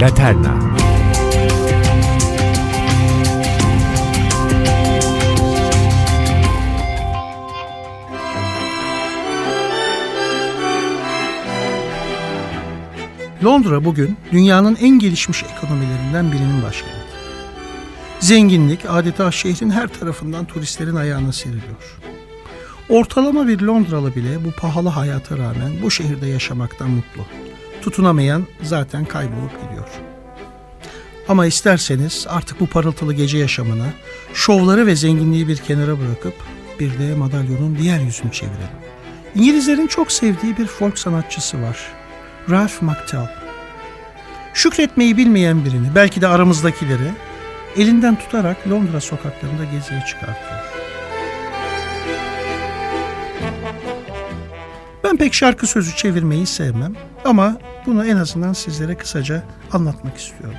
Laterna Londra bugün dünyanın en gelişmiş ekonomilerinden birinin başkenti. Zenginlik adeta şehrin her tarafından turistlerin ayağına seriliyor. Ortalama bir Londralı bile bu pahalı hayata rağmen bu şehirde yaşamaktan mutlu. Tutunamayan zaten kaybolup gidiyor. Ama isterseniz artık bu parıltılı gece yaşamına, şovları ve zenginliği bir kenara bırakıp bir de madalyonun diğer yüzünü çevirelim. İngilizlerin çok sevdiği bir folk sanatçısı var. Ralph McTell. Şükretmeyi bilmeyen birini, belki de aramızdakileri elinden tutarak Londra sokaklarında geziye çıkartıyor. Ben pek şarkı sözü çevirmeyi sevmem ama bunu en azından sizlere kısaca anlatmak istiyorum.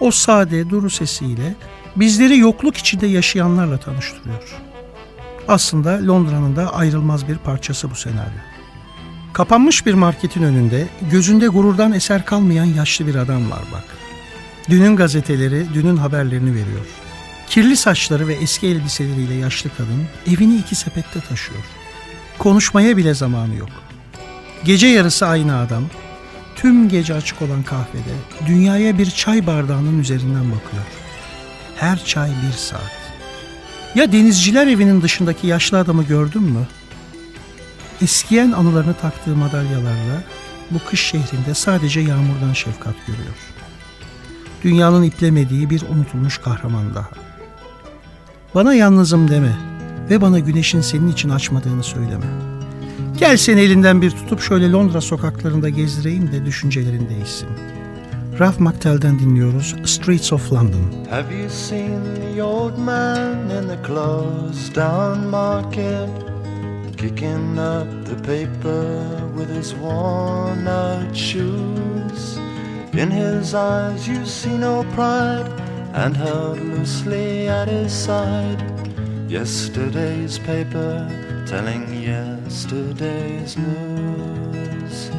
O sade duru sesiyle bizleri yokluk içinde yaşayanlarla tanıştırıyor. Aslında Londra'nın da ayrılmaz bir parçası bu senaryo. Kapanmış bir marketin önünde gözünde gururdan eser kalmayan yaşlı bir adam var bak. Dünün gazeteleri dünün haberlerini veriyor. Kirli saçları ve eski elbiseleriyle yaşlı kadın evini iki sepette taşıyor. Konuşmaya bile zamanı yok. Gece yarısı aynı adam tüm gece açık olan kahvede dünyaya bir çay bardağının üzerinden bakıyor. Her çay bir saat. Ya denizciler evinin dışındaki yaşlı adamı gördün mü? Eskiyen anılarını taktığı madalyalarla bu kış şehrinde sadece yağmurdan şefkat görüyor. Dünyanın iplemediği bir unutulmuş kahraman daha. Bana yalnızım deme ve bana güneşin senin için açmadığını söyleme. Gel seni elinden bir tutup şöyle Londra sokaklarında gezdireyim de düşüncelerin değişsin. Ralph McTell'den dinliyoruz Streets of London. Have you seen the old man in the closed down market? Kicking up the paper with his worn out shoes. In his eyes you see no pride, and held loosely at his side. Yesterday's paper telling yesterday's news.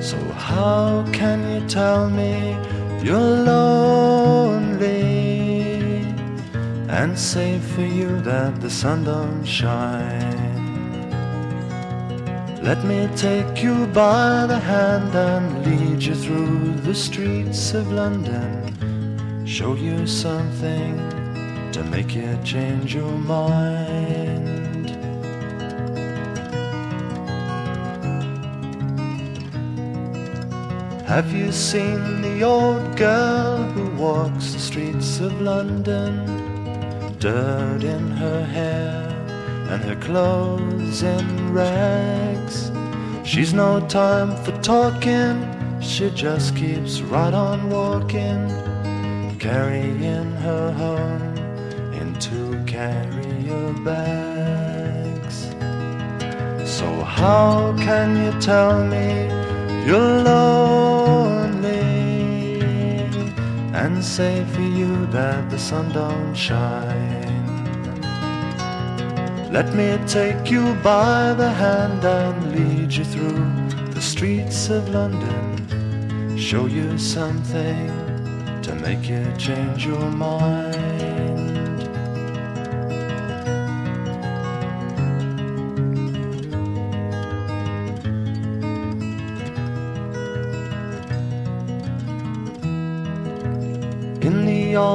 So, how can you tell me you're lonely and say for you that the sun don't shine? Let me take you by the hand and lead you through the streets of London. Show you something to make you change your mind. Have you seen the old girl who walks the streets of London? Dirt in her hair and her clothes in rags. She's no time for talking, she just keeps right on walking, carrying her home two your bags. So, how can you tell me you're lonely and say for you that the sun don't shine? Let me take you by the hand and lead you through the streets of London. Show you something to make you change your mind.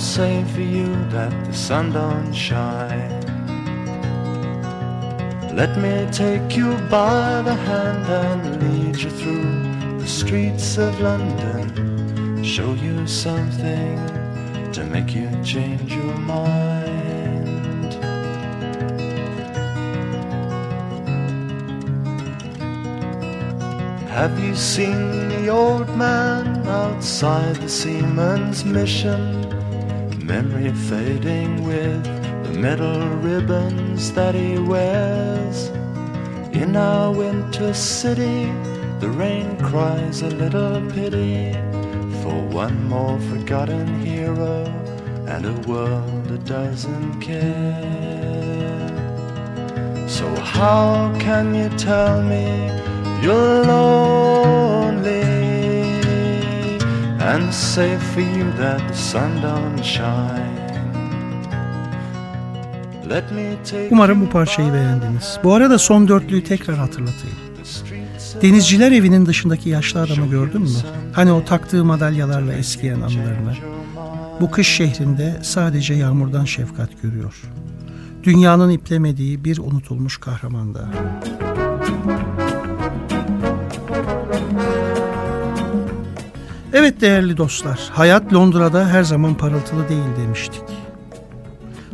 I'm for you that the sun don't shine. Let me take you by the hand and lead you through the streets of London. Show you something to make you change your mind. Have you seen the old man outside the seaman's mission? Memory fading with the metal ribbons that he wears. In our winter city, the rain cries a little pity for one more forgotten hero and a world that doesn't care. So, how can you tell me you're lonely and say for you that the sun don't shine? Umarım bu parçayı beğendiniz. Bu arada son dörtlüyü tekrar hatırlatayım. Denizciler evinin dışındaki yaşlı adamı gördün mü? Hani o taktığı madalyalarla eskiyen anılarını. Bu kış şehrinde sadece yağmurdan şefkat görüyor. Dünyanın iplemediği bir unutulmuş kahramanda. Evet değerli dostlar, hayat Londra'da her zaman parıltılı değil demiştik.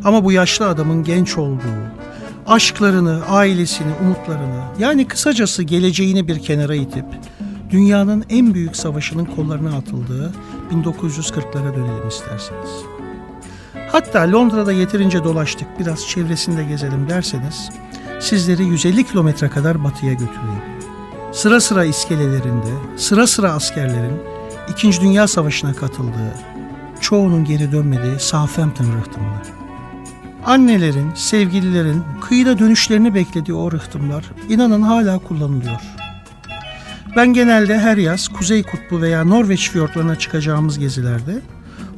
Ama bu yaşlı adamın genç olduğu, aşklarını, ailesini, umutlarını, yani kısacası geleceğini bir kenara itip dünyanın en büyük savaşının kollarına atıldığı 1940'lara dönelim isterseniz. Hatta Londra'da yeterince dolaştık, biraz çevresinde gezelim derseniz sizleri 150 kilometre kadar batıya götüreyim. Sıra sıra iskelelerinde, sıra sıra askerlerin İkinci Dünya Savaşı'na katıldığı, çoğunun geri dönmediği Southampton rıhtımına. Annelerin, sevgililerin kıyıda dönüşlerini beklediği o rıhtımlar inanın hala kullanılıyor. Ben genelde her yaz Kuzey Kutbu veya Norveç fiyortlarına çıkacağımız gezilerde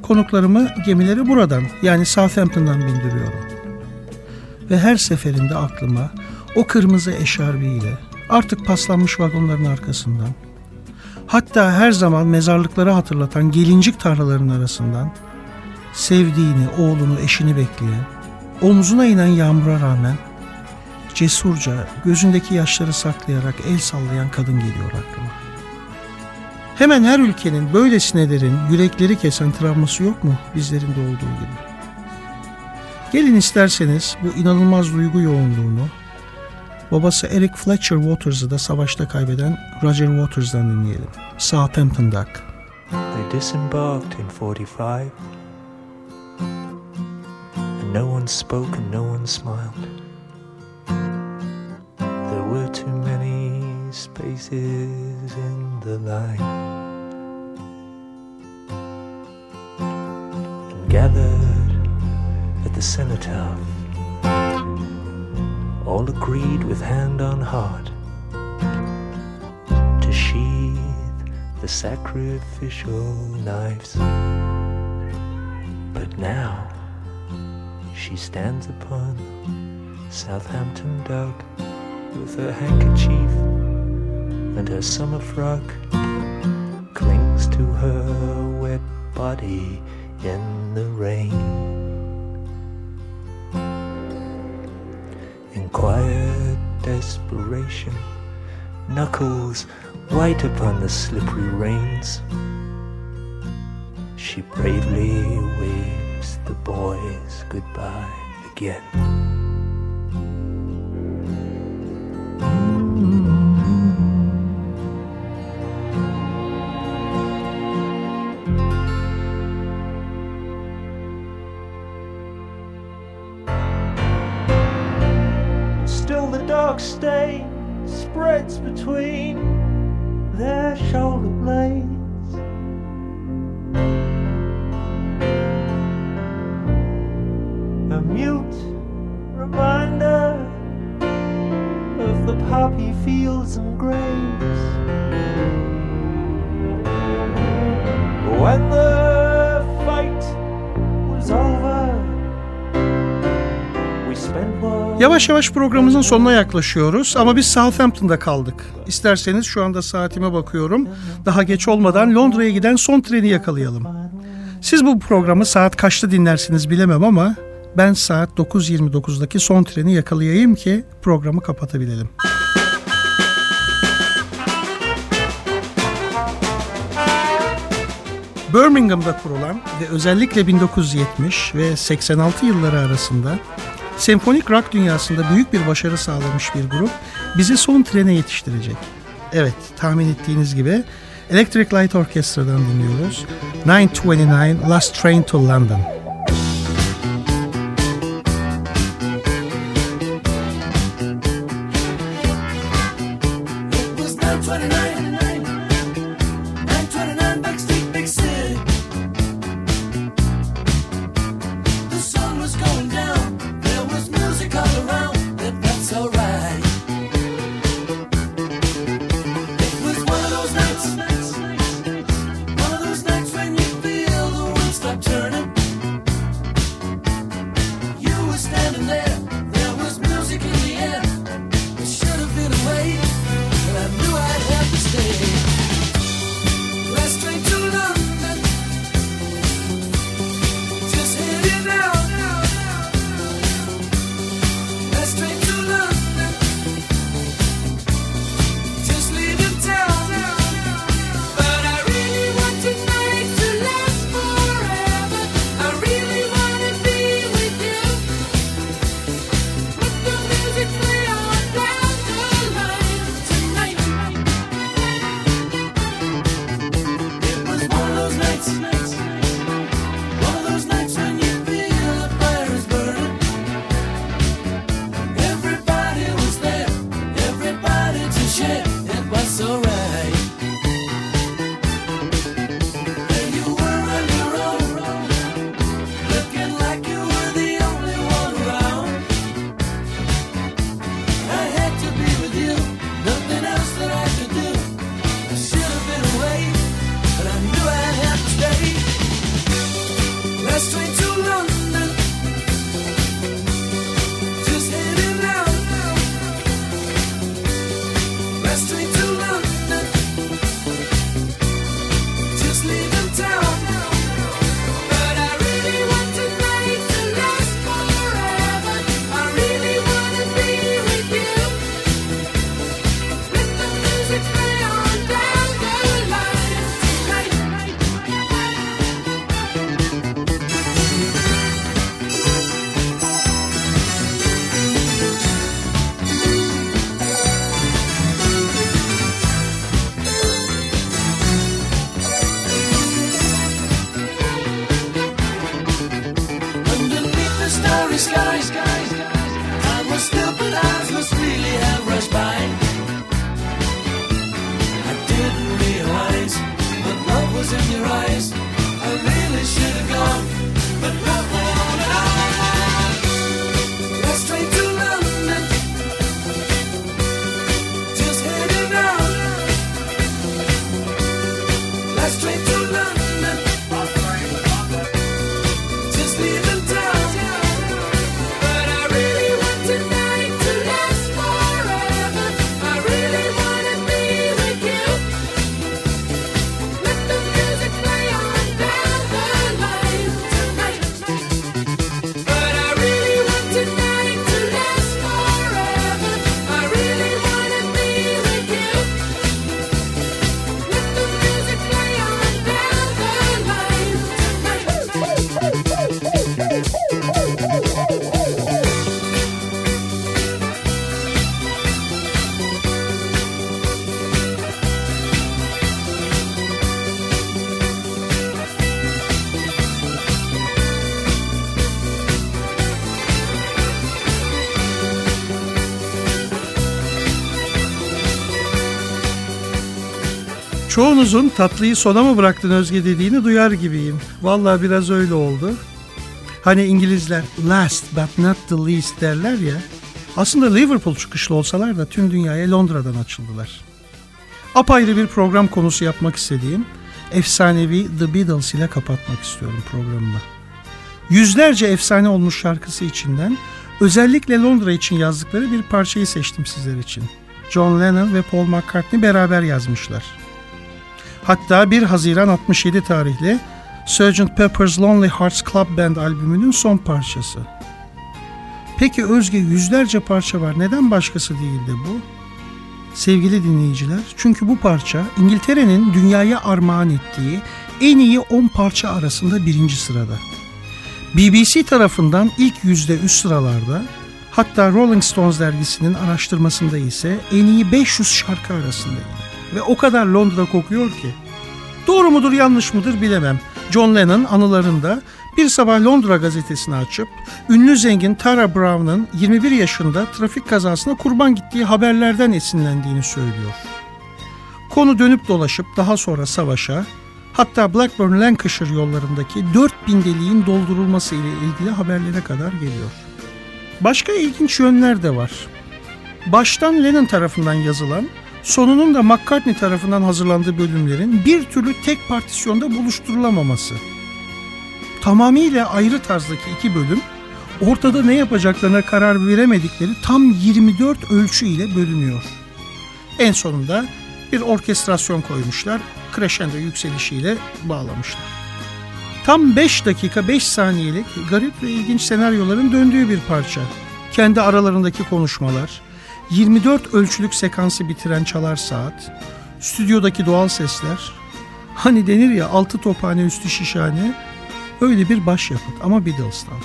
konuklarımı gemileri buradan yani Southampton'dan bindiriyorum. Ve her seferinde aklıma o kırmızı eşarbiyle artık paslanmış vagonların arkasından hatta her zaman mezarlıkları hatırlatan gelincik tarlaların arasından sevdiğini, oğlunu, eşini bekleyen, omzuna inen yağmura rağmen cesurca gözündeki yaşları saklayarak el sallayan kadın geliyor aklıma. Hemen her ülkenin böylesine derin, yürekleri kesen travması yok mu bizlerin de olduğu gibi? Gelin isterseniz bu inanılmaz duygu yoğunluğunu babası Eric Fletcher Waters'ı da savaşta kaybeden Roger Waters'dan dinleyelim. Southampton Dock. They disembarked in 45. And no one spoke and no one smiled. There were too many spaces in the line. And gathered at the cenotaph, all agreed with hand on heart to sheathe the sacrificial knives. But now she stands upon Southampton Dock with her handkerchief and her summer frock clings to her wet body in the rain. Quiet desperation, knuckles white upon the slippery reins. She bravely waves the boys goodbye again. A mute reminder of the poppy fields and graves. When the fight was over, we spent Yavaş yavaş programımızın sonuna yaklaşıyoruz ama biz Southampton'da kaldık. İsterseniz şu anda saatime bakıyorum. Daha geç olmadan Londra'ya giden son treni yakalayalım. Siz bu programı saat kaçta dinlersiniz bilemem ama ben saat 9.29'daki son treni yakalayayım ki programı kapatabilelim. Birmingham'da kurulan ve özellikle 1970 ve 86 yılları arasında senfonik rock dünyasında büyük bir başarı sağlamış bir grup bizi son trene yetiştirecek. Evet tahmin ettiğiniz gibi Electric Light Orchestra'dan dinliyoruz. 929 Last Train to London. Çoğunuzun tatlıyı sona mı bıraktın Özge dediğini duyar gibiyim. Vallahi biraz öyle oldu. Hani İngilizler last but not the least derler ya. Aslında Liverpool çıkışlı olsalar da tüm dünyaya Londra'dan açıldılar. Apayrı bir program konusu yapmak istediğim efsanevi The Beatles ile kapatmak istiyorum programımı. Yüzlerce efsane olmuş şarkısı içinden özellikle Londra için yazdıkları bir parçayı seçtim sizler için. John Lennon ve Paul McCartney beraber yazmışlar. Hatta 1 Haziran 67 tarihli Sgt. Pepper's Lonely Hearts Club Band albümünün son parçası. Peki Özge yüzlerce parça var. Neden başkası değildi bu? Sevgili dinleyiciler, çünkü bu parça İngiltere'nin dünyaya armağan ettiği en iyi 10 parça arasında birinci sırada. BBC tarafından ilk yüzde üst sıralarda Hatta Rolling Stones dergisinin araştırmasında ise en iyi 500 şarkı arasındaydı. Ve o kadar Londra kokuyor ki. Doğru mudur yanlış mıdır bilemem. John Lennon anılarında bir sabah Londra gazetesini açıp ünlü zengin Tara Brown'ın 21 yaşında trafik kazasına kurban gittiği haberlerden esinlendiğini söylüyor. Konu dönüp dolaşıp daha sonra savaşa, hatta Blackburn Lancashire yollarındaki 4000 deliğin doldurulması ile ilgili haberlere kadar geliyor. Başka ilginç yönler de var. Baştan Lennon tarafından yazılan, sonunun da McCartney tarafından hazırlandığı bölümlerin bir türlü tek partisyonda buluşturulamaması. Tamamıyla ayrı tarzdaki iki bölüm, ortada ne yapacaklarına karar veremedikleri tam 24 ölçü ile bölünüyor. En sonunda bir orkestrasyon koymuşlar, crescendo yükselişiyle bağlamışlar. Tam 5 dakika 5 saniyelik garip ve ilginç senaryoların döndüğü bir parça. Kendi aralarındaki konuşmalar, 24 ölçülük sekansı bitiren çalar saat, stüdyodaki doğal sesler, hani denir ya altı tophane üstü şişhane, öyle bir başyapıt ama Beatles'tan.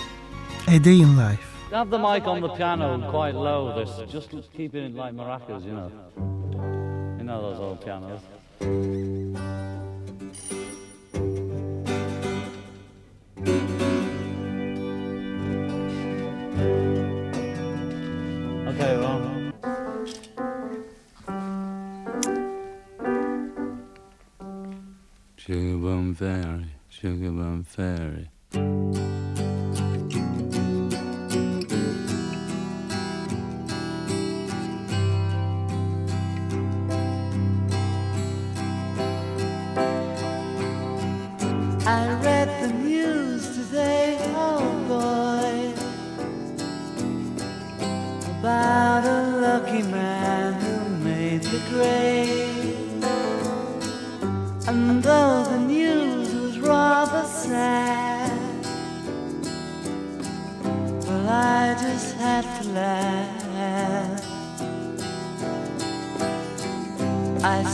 A Day in Life. Have the mic on the piano quite low. This just keep it like maracas, you know. You know those old pianos. Okay, well. Sugar bum fairy, sugar bum fairy. I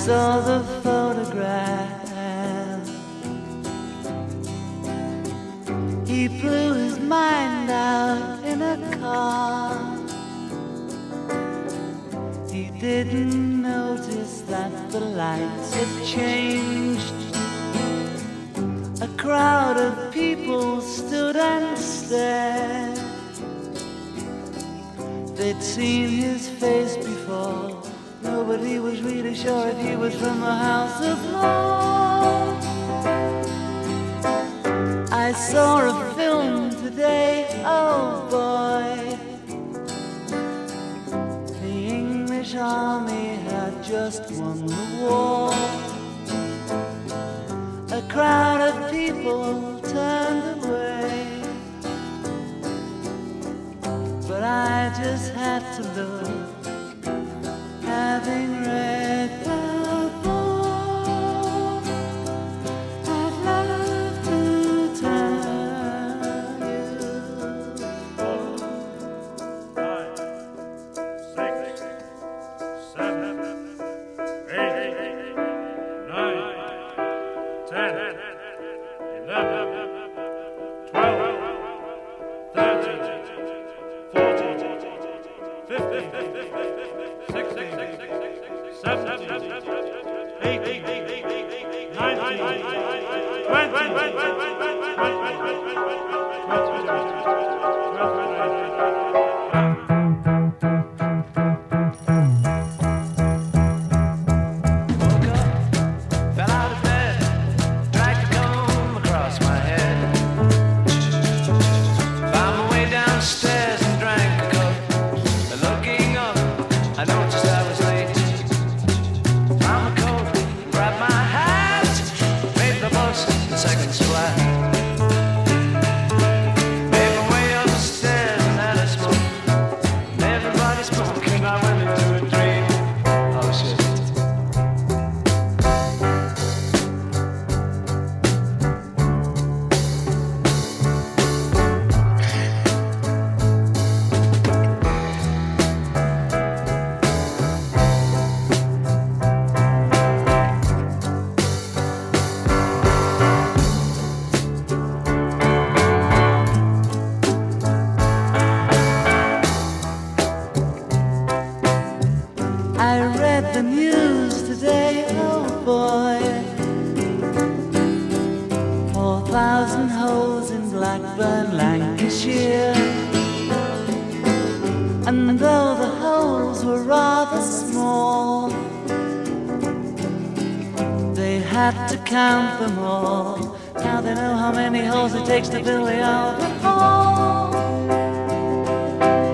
saw the photograph. He blew his mind out in a car. He didn't notice that the lights had changed. A crowd of people stood and stared. They'd seen his face before. Nobody was really sure if he was from the House of Lords. I saw a film today, oh boy. The English army had just won the war. A crowd of people turned away. But I just had to look, having count them all. Now they know how many holes it takes to fill the Albert Hall.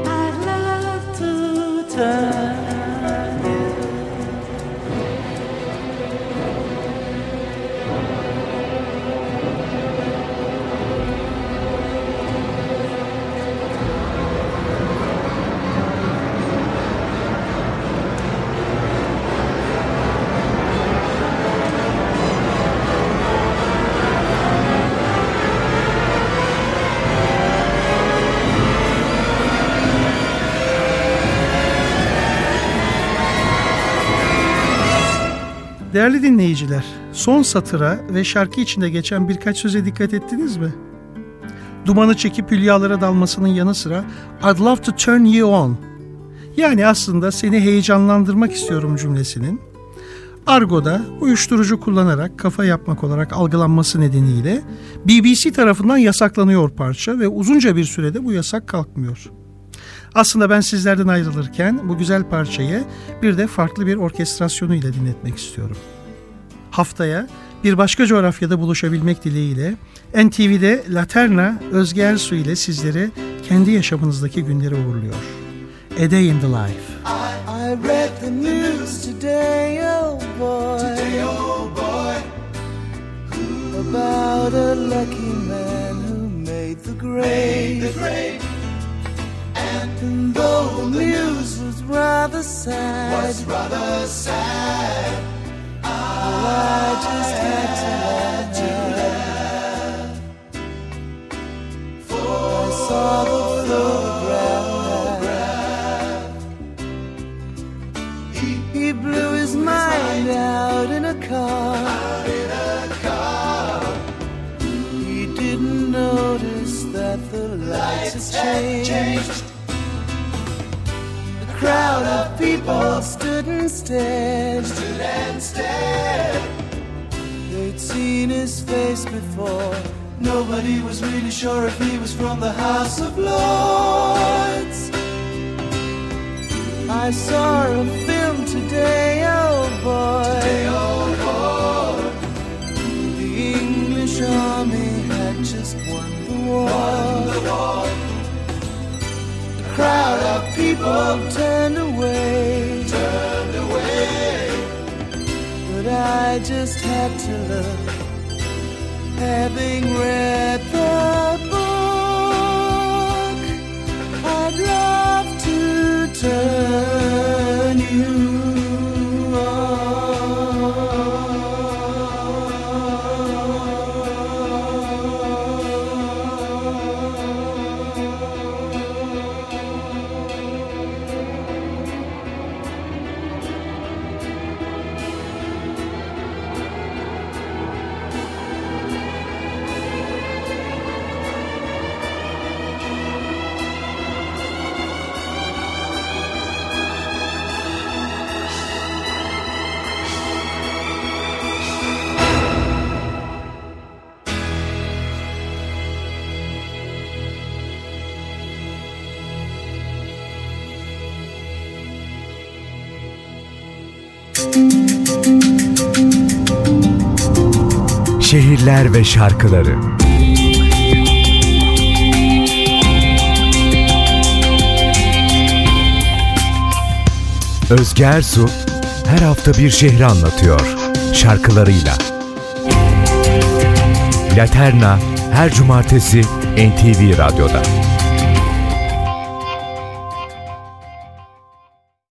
I'd love to turn Değerli dinleyiciler, son satıra ve şarkı içinde geçen birkaç söze dikkat ettiniz mi? Dumanı çekip hülyalara dalmasının yanı sıra I'd love to turn you on. Yani aslında seni heyecanlandırmak istiyorum cümlesinin Argo'da uyuşturucu kullanarak kafa yapmak olarak algılanması nedeniyle BBC tarafından yasaklanıyor parça ve uzunca bir sürede bu yasak kalkmıyor. Aslında ben sizlerden ayrılırken bu güzel parçayı bir de farklı bir orkestrasyonu ile dinletmek istiyorum. Haftaya bir başka coğrafyada buluşabilmek dileğiyle NTV'de Laterna Özge Ersu ile sizleri kendi yaşamınızdaki günleri uğurluyor. A Day in the Life. I read the news today, oh boy. Today, oh boy. About a lucky man who made the grade. Made the grade. And though the news was rather sad, was rather sad. Well, I just had to laugh. For I saw the photograph. He blew his mind out in a car. in a car He didn't notice that the lights had changed. A stood and stared. Stood and stared. They'd seen his face before. Nobody was really sure if he was from the House of Lords. I saw a film today, oh boy. Today, oh boy. The English army had just won the war. The crowd of people turned away. I just had to look. Having read the book, I'd love to turn Şehirler ve şarkıları Özge Ersu her hafta bir şehri anlatıyor şarkılarıyla. Laterna her cumartesi NTV Radyo'da.